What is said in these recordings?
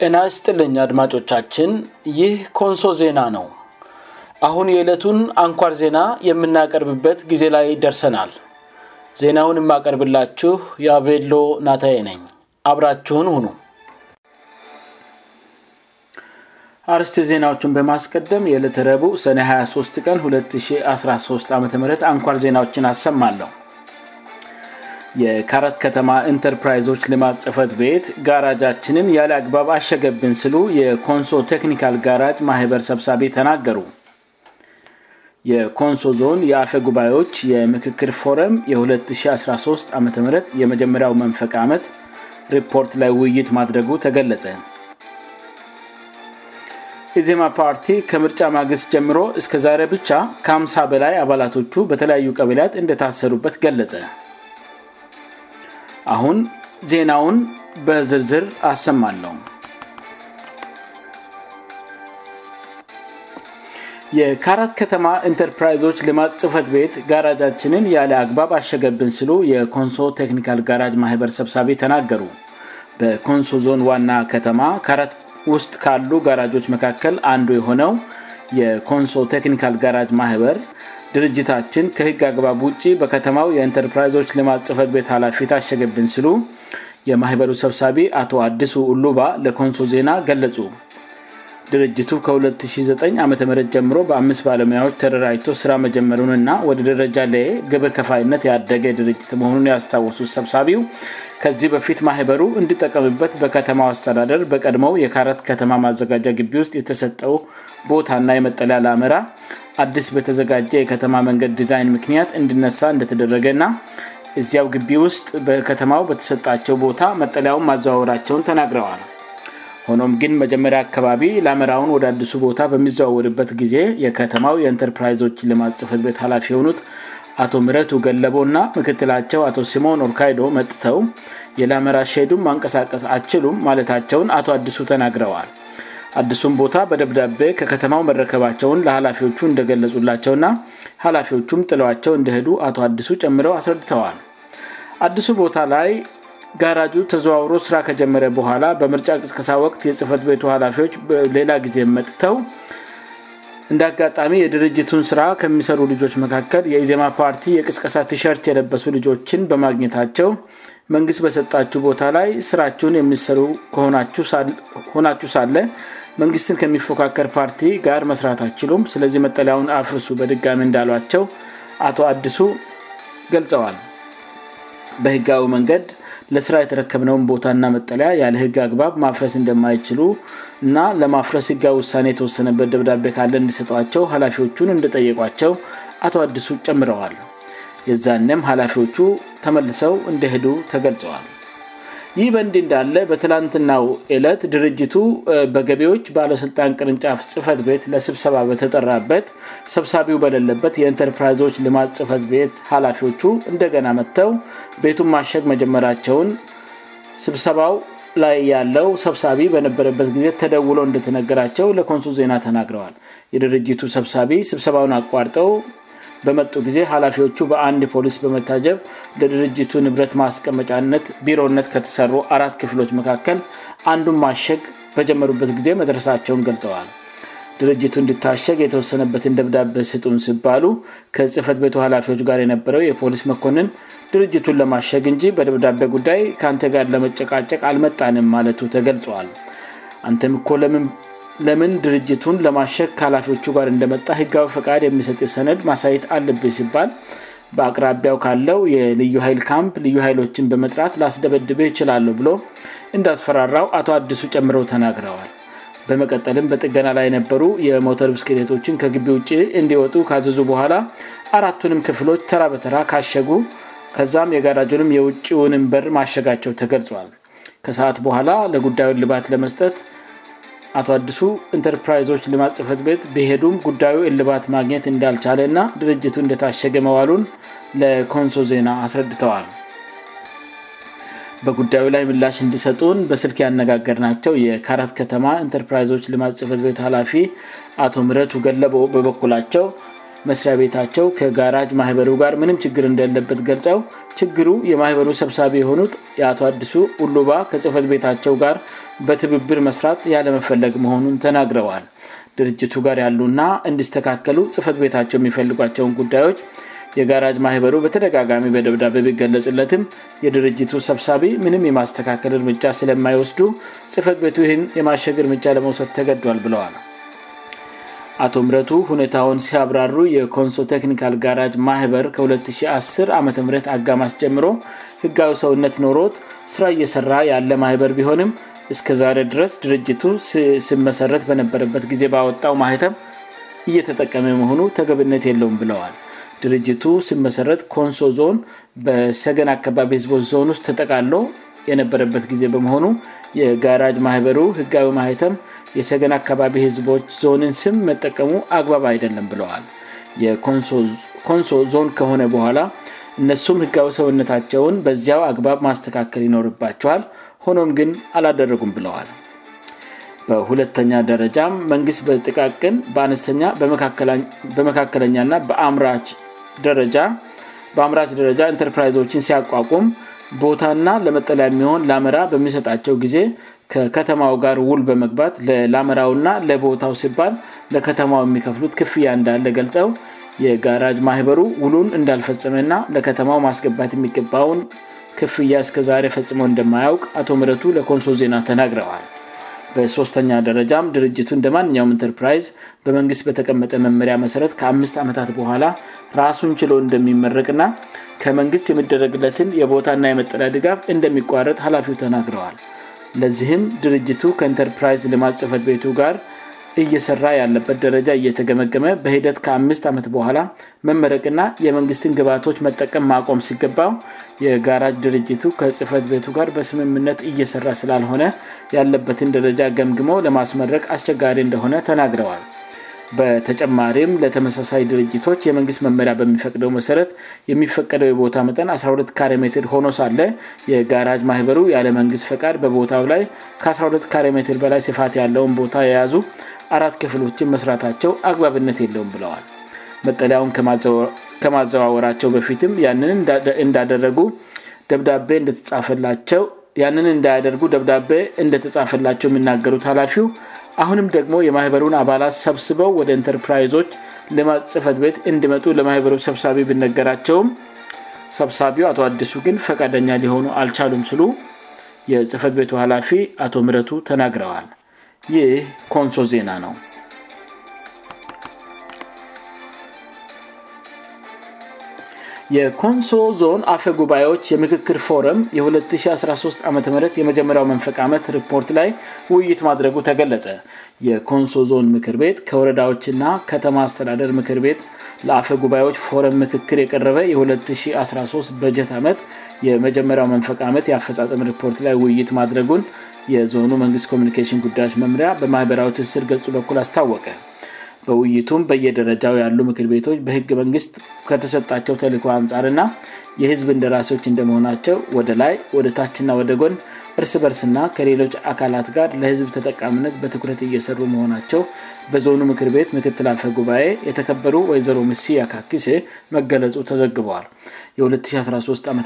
የናስ ጥልኝ አድማጮቻችን ይህ ኮንሶ ዜና ነው አሁን የዕለቱን አንኳር ዜና የምናቀርብበት ጊዜ ላይ ደርሰናል ዜናውን የማቀርብላችሁ የአቬሎ ናታዬ ነኝ አብራችሁን ሁኑ አርስት ዜናዎቹን በማስቀደም የዕለተ ረቡ ሰነ 23 ቀን 213 ዓ ም አንኳር ዜናዎችን አሰማለሁ የካራት ከተማ ኢንተርፕራይዞች ልማት ጽፈት ቤት ጋራጃችንን ያለ አግባብ አሸገብን ስሉ የኮንሶ ቴክኒካል ጋራጅ ማህበር ሰብሳቤ ተናገሩ የኮንሶ ዞን የአፈ ጉባኤዎች የምክክር ፎረም የ2013 ዓም የመጀመሪያው መንፈቃ ዓመት ሪፖርት ላይ ውይይት ማድረጉ ተገለጸ ኢዜማ ፓርቲ ከምርጫ ማግስት ጀምሮ እስከዛሬ ብቻ ከ5ም0 በላይ አባላቶቹ በተለያዩ ቀበልያት እንደታሰሩበት ገለጸ አሁን ዜናውን በዝርዝር አሰማለው የካራት ከተማ ኢንተርፕራይዞች ልማት ጽፈት ቤት ጋራጃችንን ያለ አግባብ አሸገብን ስሉ የኮንሶ ቴክኒካል ጋራጅ ማህበር ሰብሳቤ ተናገሩ በኮንሶ ዞን ዋና ከተማ ካራት ውስጥ ካሉ ጋራጆች መካከል አንዱ የሆነው የኮንሶ ቴክኒካል ጋራጅ ማህበር ድርጅታችን ከህግ አግባብ ውጭ በከተማው የኢንተርፕራይዞች ልማት ጽፈት ቤት ኃላፊ ታሸገብን ስሉ የማህበሩ ሰብሳቢ አቶ አዲሱ uሉባ ለኮንሶ ዜና ገለፁ ድርጅቱ ከ209 ዓ ምት ጀምሮ በአምስት ባለሙያዎች ተደራጅቶ ስራ መጀመሩን እና ወደ ደረጃ ለግብር ከፋይነት ያደገ ድርጅት መሆኑን ያስታወሱ ሰብሳቢው ከዚህ በፊት ማህበሩ እንድጠቀምበት በከተማው አስተዳደር በቀድሞው የካራት ከተማ ማዘጋጃ ግቢ ውስጥ የተሰጠው ቦታ ና የመጠለያ ለአመራ አዲስ በተዘጋጀ የከተማ መንገድ ዲዛይን ምክንያት እንድነሳ እንደተደረገ ና እዚያው ግቢ ውስጥ በከተማው በተሰጣቸው ቦታ መጠለያውን ማዘዋወራቸውን ተናግረዋል ሆኖም ግን መጀመሪያ አካባቢ ላመራውን ወደ አዲሱ ቦታ በሚዘዋውርበት ጊዜ የከተማው የኢንተርፕራይዞችን ለማጽፈት ቤት ሀላፊ የሆኑት አቶ ምረቱ ገለቦ እና ምክትላቸው አቶ ሲሞን ኦርካይዶ መጥተው የላመራ ሽሄዱም ማንቀሳቀስ አችሉም ማለታቸውን አቶ አዲሱ ተናግረዋል አዲሱም ቦታ በደብዳቤ ከከተማው መረከባቸውን ለሀላፊዎቹ እንደገለጹላቸውና ሀላፊዎቹም ጥለቸው እንደሄዱ አቶ አዲሱ ጨምረው አስረድተዋል አዲሱ ቦታ ላይ ጋራጁ ተዘዋውሮ ስራ ከጀመረ በኋላ በምርጫ ቅስቀሳ ወቅት የጽፈት ቤቱ ኃላፊዎች በሌላ ጊዜ መጥተው እንዳጋጣሚ የድርጅቱን ስራ ከሚሰሩ ልጆች መካከል የኢዜማ ፓርቲ የቅስቀሳ ትሸርት የለበሱ ልጆችን በማግኘታቸው መንግስት በሰጣችው ቦታ ላይ ስራችሁን የሚሰሩ ሆናችሁ ሳለ መንግትን ከሚፎካከር ፓርቲ ጋር መስራት አችሉም ስለዚህ መጠለያን አፍርሱ በድጋሚ እንዳሏቸው አቶ አድሱ ገልጸዋል በህጋዊ መንገድ ለስራ የተረከምነውን ቦታእና መጠለያ ያለ ህግ አግባብ ማፍረስ እንደማይችሉ እና ለማፍረስ ህጋዊ ውሳኔ የተወሰነበት ደብዳቤ ካለ እንዲሰጧቸው ኃላፊዎቹን እንደጠየቋቸው አቶ አዲሱ ጨምረዋል የዛንም ኃላፊዎቹ ተመልሰው እንደሄዱ ተገልጸዋል ይህ በእንድ እንዳለ በትላንትናው ዕለት ድርጅቱ በገቢዎች ባለሥልጣን ቅርንጫፍ ጽፈት ቤት ለስብሰባ በተጠራበት ሰብሳቢው በሌለበት የኢንተርፕራይዞች ልማ ጽፈት ቤት ሀላፊዎቹ እንደገና መጥተው ቤቱን ማሸግ መጀመራቸውን ስብሰባው ላይ ያለው ሰብሳቢ በነበረበት ጊዜ ተደውሎ እንደተነገራቸው ለኮንሱል ዜና ተናግረዋል የድርጅቱ ሰብሳቢ ስብሰባውን አቋርጠው በመጡ ጊዜ ሀላፊዎቹ በአንድ ፖሊስ በመታጀብ ለድርጅቱ ንብረት ማስቀመጫነት ቢሮነት ከተሰሩ አራት ክፍሎች መካከል አንዱን ማሸግ በጀመሩበት ጊዜ መድረሳቸውን ገልጸዋል ድርጅቱ እንድታሸግ የተወሰነበትን ደብዳቤ ስጡን ሲባሉ ከጽፈት ቤቱ ኃላፊዎች ጋር የነበረው የፖሊስ መኮንን ድርጅቱን ለማሸግ እንጂ በደብዳቤ ጉዳይ ከአንተ ጋር ለመጨቃጨቅ አልመጣንም ማለቱ ተገልዋል አን ምኮለም ለምን ድርጅቱን ለማሸግ ከላፊዎቹ ጋር እንደመጣ ህጋዊ ፈቃድ የሚሰጥ ሰነድ ማሳየት አለብ ሲባል በአቅራቢያው ካለው የልዩ ኃይል ካምፕ ልዩ ሀይሎችን በመጥራት ላስደበድበ ይችላለ ብሎ እንዳስፈራራው አቶ አዲሱ ጨምሮው ተናግረዋል በመቀጠልም በጥገና ላይ የነበሩ የሞተር ብስክሬቶችን ከግቢ ውጭ እንዲወጡ ከዘዙ በኋላ አራቱንም ክፍሎች ተራ በተራ ካሸጉ ከዛም የጋዳጁንም የውጭውን በር ማሸጋቸው ተገልጿዋል ከሰአት በኋላ ለጉዳዩን ልባት ለመስጠት አቶ አዲሱ ኢንተርፕራይዞች ልማት ጽፈት ቤት በሄዱም ጉዳዩ የልባት ማግኘት እንዳልቻለ ና ድርጅቱ እንደታሸገ መዋሉን ለኮንሶ ዜና አስረድተዋል በጉዳዩ ላይ ምላሽ እንዲሰጡን በስልክ ያነጋገር ናቸው የካራት ከተማ ኤንተርፕራይዞች ልማት ጽህፈት ቤት ኃላፊ አቶ ምረቱ ገለበ በበኩላቸው መስሪያ ቤታቸው ከጋራጅ ማህበሩ ጋር ምንም ችግር እንደለበት ገልጸው ችግሩ የማህበሩ ሰብሳቢ የሆኑት የአቶ አዲሱ ሉባ ከጽህፈት ቤታቸው ጋር በትብብር መስራት ያለመፈለግ መሆኑን ተናግረዋል ድርጅቱ ጋር ያሉና እንዲስተካከሉ ጽህፈት ቤታቸው የሚፈልጓቸውን ጉዳዮች የጋራጅ ማህበሩ በተደጋጋሚ በደብዳቤ ቢገለጽለትም የድርጅቱ ሰብሳቢ ምንም የማስተካከል እርምጃ ስለማይወስዱ ጽፈት ቤቱ ይህን የማሸግ እርምጃ ለመውሰድ ተገዷል ብለዋል አቶ ምረቱ ሁኔታውን ሲያብራሩ የኮንሶ ቴክኒካል ጋራጅ ማህበር ከ210 ዓም አጋማስ ጀምሮ ህጋዊ ሰውነት ኖሮት ስራ እየሰራ ያለ ማህበር ቢሆንም እስከዛሬ ድረስ ድርጅቱ ስመሰረት በነበረበት ጊዜ ወጣው ማተም እየተጠቀመ መሆኑ ተገብነት የለውም ብለዋል ድርጅቱ ስመሰረት ኮንሶ ዞን በሰገን አካባቢ ህዝቦች ዞን ስጥ ተጠቃለው የነበረበት ጊዜ በመሆኑ የጋራጅ ማህበሩ ህጋዊ ማተም የሰገን አካባቢ ህዝቦች ዞንን ስም መጠቀሙ አግባብ አይደለም ብለዋል የኮንሶ ዞን ከሆነ በኋላ እነሱም ህጋዊ ሰውነታቸውን በዚያው አግባብ ማስተካከል ይኖርባቸዋል ሆኖም ግን አላደረጉም ብለዋል በሁለተኛ ደረጃ መንግስት በጥቃቅን በአነስተኛ በመካከለኛ እና በአምራጭ ደረጃ ንተርፕራይዞችን ሲያቋቁም ቦታና ለመጠለያ የሚሆን ለመራ በሚሰጣቸው ጊዜ ከከተማው ጋር ውል በመግባት ለላምራው ና ለቦታው ሲባል ለከተማው የሚከፍሉት ክፍያ እንዳለ ገልጸው የጋራጅ ማህበሩ ውሉን እንዳልፈመና ለከተማው ማስገባት የሚገባውን ክፍያ እስከዛ ፈጽመ እንደማያውቅ አቶ ምረቱ ለኮንሶ ዜና ተናግረዋል በሶስተኛ ደረጃም ድርጅቱ እንደማንኛውም ንትርፕራይዝ በመንግስት በተቀመጠ መመሪ መሰረ ከአምስት ዓመታት በኋላ ራሱን ችሎ እንደሚመረቅና ከመንግስት የሚደረግለትን የቦታና የመጠለያ ድጋፍ እንደሚቋረጥ ላፊ ተናግረዋል ለዚህም ድርጅቱ ከኢንተርፕራይዝ ልማት ጽህፈት ቤቱ ጋር እየሰራ ያለበት ደረጃ እየተገመገመ በሂደት ከአምስት ዓመት በኋላ መመረቅና የመንግስትን ግባቶች መጠቀም ማቆም ሲገባ የጋራ ድርጅቱ ከጽህፈት ቤቱ ጋር በስምምነት እየሰራ ስላልሆነ ያለበትን ደረጃ ገምግመ ለማስመረቅ አስቸጋሪ እንደሆነ ተናግረዋል በተጨማሪም ለተመሳሳይ ድርጅቶች የመንግስት መመሪያ በሚፈቅደው መሠረት የሚፈቀደው የቦታ መጠን 12 ካሜት ሆኖ ሳለ የጋራጅ ማህበሩ ያለመንግስት ፈቃድ በቦታው ላይ ከ12 ካሜት በላይ ስፋት ያለውን ቦታ የያዙ አራት ክፍሎችን መስራታቸው አግባብነት የለውም ብለዋል መጠለያውን ከማዘዋወራቸው በፊትም ያንን እንዳያደርጉ ደብዳቤ እንደተጻፈላቸው የሚናገሩት ኃላፊው አሁንም ደግሞ የማህበሩን አባላት ሰብስበው ወደ ኤንተርፕራይዞች ልማ ጽህፈት ቤት እንድመጡ ለማህበሩ ሰብሳቢ ብነገራቸውም ሰብሳቢው አቶ አዲሱ ግን ፈቃደኛ ሊሆኑ አልቻሉም ስሉ የጽህፈት ቤቱ ኃላፊ አቶ ምረቱ ተናግረዋል ይህ ኮንሶ ዜና ነው የኮንሶ ዞን አፈ ጉባኤዎች የምክክር ፎረም የ2013 ዓም የመጀመሪያው መንፈቃ ዓመት ሪፖርት ላይ ውይይት ማድረጉ ተገለጸ የኮንሶ ዞን ምክር ቤት ከወረዳዎችና ከተማ አስተዳደር ምክር ቤት ለአፈ ጉባኤዎች ፎረም ምክክር የቀረበ የ213 በጀት ዓመት የመጀመሪያው መንፈቃ ዓመት የአፈፃፀም ሪፖርት ላይ ውይይት ማድረጉን የዞኑ መንግስት ኮሚኒኬሽን ጉዳዮች መምሪያ በማኅበራዊ ትስር ገልጹ በኩል አስታወቀ በውይይቱም በየደረጃው ያሉ ምክር ቤቶች በህግ መንግስት ከተሰጣቸው ተልኮ አንጻርና የህዝብ እንደራሲዎች እንደመሆናቸው ወደ ላይ ወደ ታችና ወደ ጎን እርስ በርስና ከሌሎች አካላት ጋር ለህዝብ ተጠቃምነት በትኩረት እየሰሩ መሆናቸው በዞኑ ምክር ቤት ምክትልአፈ ጉባኤ የተከበሩ ወይዘሮ ምስ ያካክሴ መገለጹ ተዘግበዋል የ2013 ዓ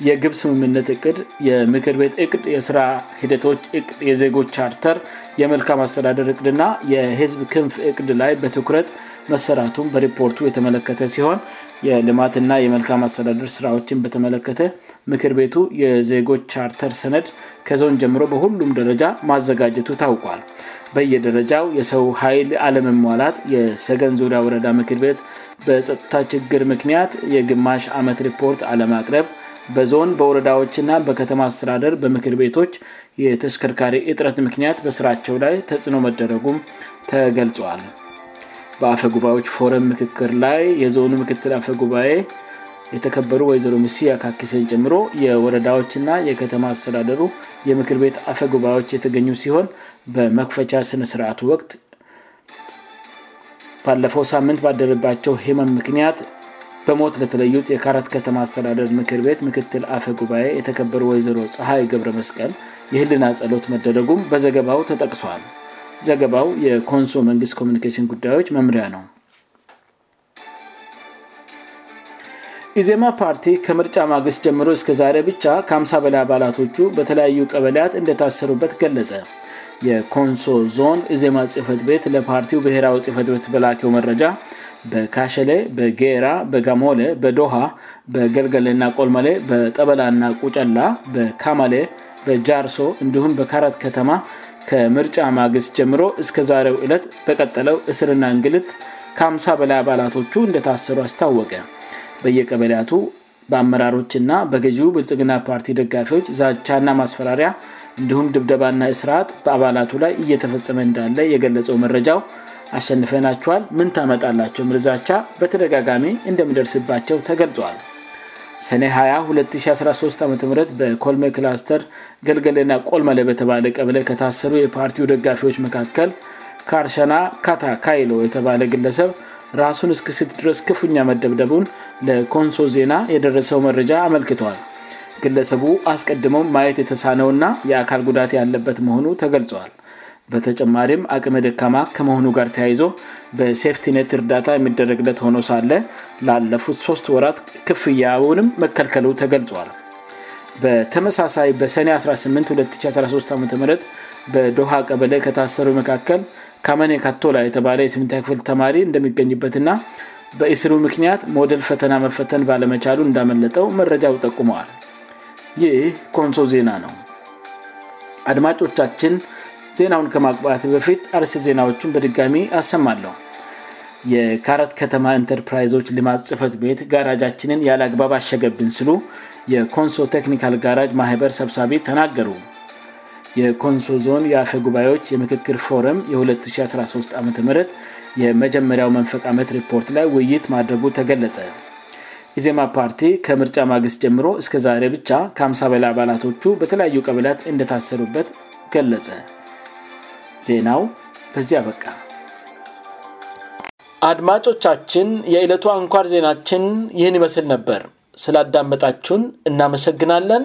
የግብ ስምምነት እቅድ የምክር ቤት እቅድ የስራ ሂደቶች እቅድ የዜጎች ቻርተር የመልካም አስተዳደር እቅድና የህዝብ ክንፍ እቅድ ላይ በትኩረት መሰራቱን በሪፖርቱ የተመለከተ ሲሆን የልማትና የመልካም አስተዳደር ስራዎችን በተመለከተ ምክር ቤቱ የዜጎች ቻርተር ሰነድ ከዘውን ጀምሮ በሁሉም ደረጃ ማዘጋጀቱ ታውቋል በየደረጃው የሰው ኃይል አለምሟላት የሰገን ዙሪያ ወረዳ ምክር ቤት በጸጥታ ችግር ምክንያት የግማሽ አመት ሪፖርት አለማቅረብ በዞን በወረዳዎችና በከተማ አስተዳደር በምክር ቤቶች የተሽከርካሪ እጥረት ምክንያት በስራቸው ላይ ተጽዕኖ መደረጉም ተገልጿዋል በአፈ ጉባኤዎች ፎረን ምክክር ላይ የዞኑ ምክትል አፈ ጉባኤ የተከበሩ ወይዘሮ ሚስ ያካኪሰን ጀምሮ የወረዳዎችና የከተማ አስተዳደሩ የምክር ቤት አፈ ጉባኤዎች የተገኙ ሲሆን በመክፈቻ ስነስርአቱ ወቅት ባለፈው ሳምንት ባደረባቸው ሄመን ምክንያት በሞት ለተለዩት የካራት ከተማ አስተዳደር ምክር ቤት ምክትል አፈ ጉባኤ የተከበሩ ወይዘሮ ፀሐይ ግብረ መስቀል የህልና ጸሎት መደረጉም በዘገባው ተጠቅሷል ዘገባው የኮንሶ መንግስት ኮሚኒኬሽን ጉዳዮች መምሪያ ነው ኢዜማ ፓርቲ ከምርጫ ማግስት ጀምሮ እስከዛሬ ብቻ ከ50 በላይ አባላቶቹ በተለያዩ ቀበልያት እንደታሰሩበት ገለጸ የኮንሶ ዞን ኢዜማ ጽህፈት ቤት ለፓርቲው ብሔራዊ ጽህፈትቤት በላኪው መረጃ በካሸሌ በጌራ በጋሞሌ በዶሃ በገልገልና ቆልመሌ በጠበላና ቁጨላ በካማሌ በጃርሶ እንዲሁም በካረት ከተማ ከምርጫ ማግስት ጀምሮ እስከዛሬው እለት በቀጠለው እስርና እንግልት ከ5ሳ በላይ አባላቶቹ እንደታሰሩ አስታወቀ በየቀበያቱ በአመራሮች ና በገዢ ብልጽግና ፓርቲ ደጋፊዎች ዛቻና ማስፈራሪያ እንዲሁም ድብደባና እስርት በአባላቱ ላይ እየተፈጸመ እንዳለ የገለው መረጃው አሸንፈናችኋል ምን ታመጣላቸው ምርዛቻ በተደጋጋሚ እንደምደርስባቸው ተገልጸዋል ሰኔ 20 213 ዓም በኮልሜ ክላስተር ገልገልና ቆልመለ በተባለ ቀብለ ከታሰሩ የፓርቲው ደጋፊዎች መካከል ካርሸና ካታካይሎ የተባለ ግለሰብ ራሱን እስክሲት ድረስ ክፉኛ መደብደቡን ለኮንሶ ዜና የደረሰው መረጃ አመልክተዋል ግለሰቡ አስቀድሞም ማየት የተሳነውና የአካል ጉዳት ያለበት መሆኑ ተገልጿዋል በተጨማሪም አቅም ድካማ ከመሆኑ ጋር ተያይዞ በሴፍቲነት እርዳታ የሚደረግለት ሆኖ ሳለ ላለፉት ሶስት ወራት ክፍያውንም መከልከሉ ተገልጿል በተመሳሳይ በሰኔ 18 2013 ዓም በዶሃ ቀበለ ከታሰሩ መካከል ካመኔ ካቶላ የተባለ የስታ ክፍል ተማሪ እንደሚገኝበትእና በእስሩ ምክንያት ሞደል ፈተና መፈተን ባለመቻሉ እንዳመለጠው መረጃ ጠቁመዋል ይህ ኮንሶ ዜና ነው አድማጮቻችን ዜናውን ከማቅባት በፊት አርስት ዜናዎቹን በድጋሚ አሰማለሁ የካረት ከተማ ኢንተርፕራይዞች ልማ ጽፈት ቤት ጋራጃችንን ያለአግባብ አሸገብን ስሉ የኮንሶ ቴክኒካል ጋራጅ ማህበር ሰብሳቢ ተናገሩ የኮንሶ ዞን የአፈ ጉባኤዎች የምክክር ፎረም የ2013 ዓም የመጀመሪያው መንፈቃመት ሪፖርት ላይ ውይይት ማድረጉ ተገለጸ ኢዜማ ፓርቲ ከምርጫ ማግስት ጀምሮ እስከ ዛሬ ብቻ ከ50 በላይ አባላቶቹ በተለያዩ ቀበላት እንደታሰሩበት ገለጸ ዜናው በዚያ በቃ አድማጮቻችን የዕለቱ አንኳር ዜናችን ይህን ይመስል ነበር ስላዳመጣችሁን እናመሰግናለን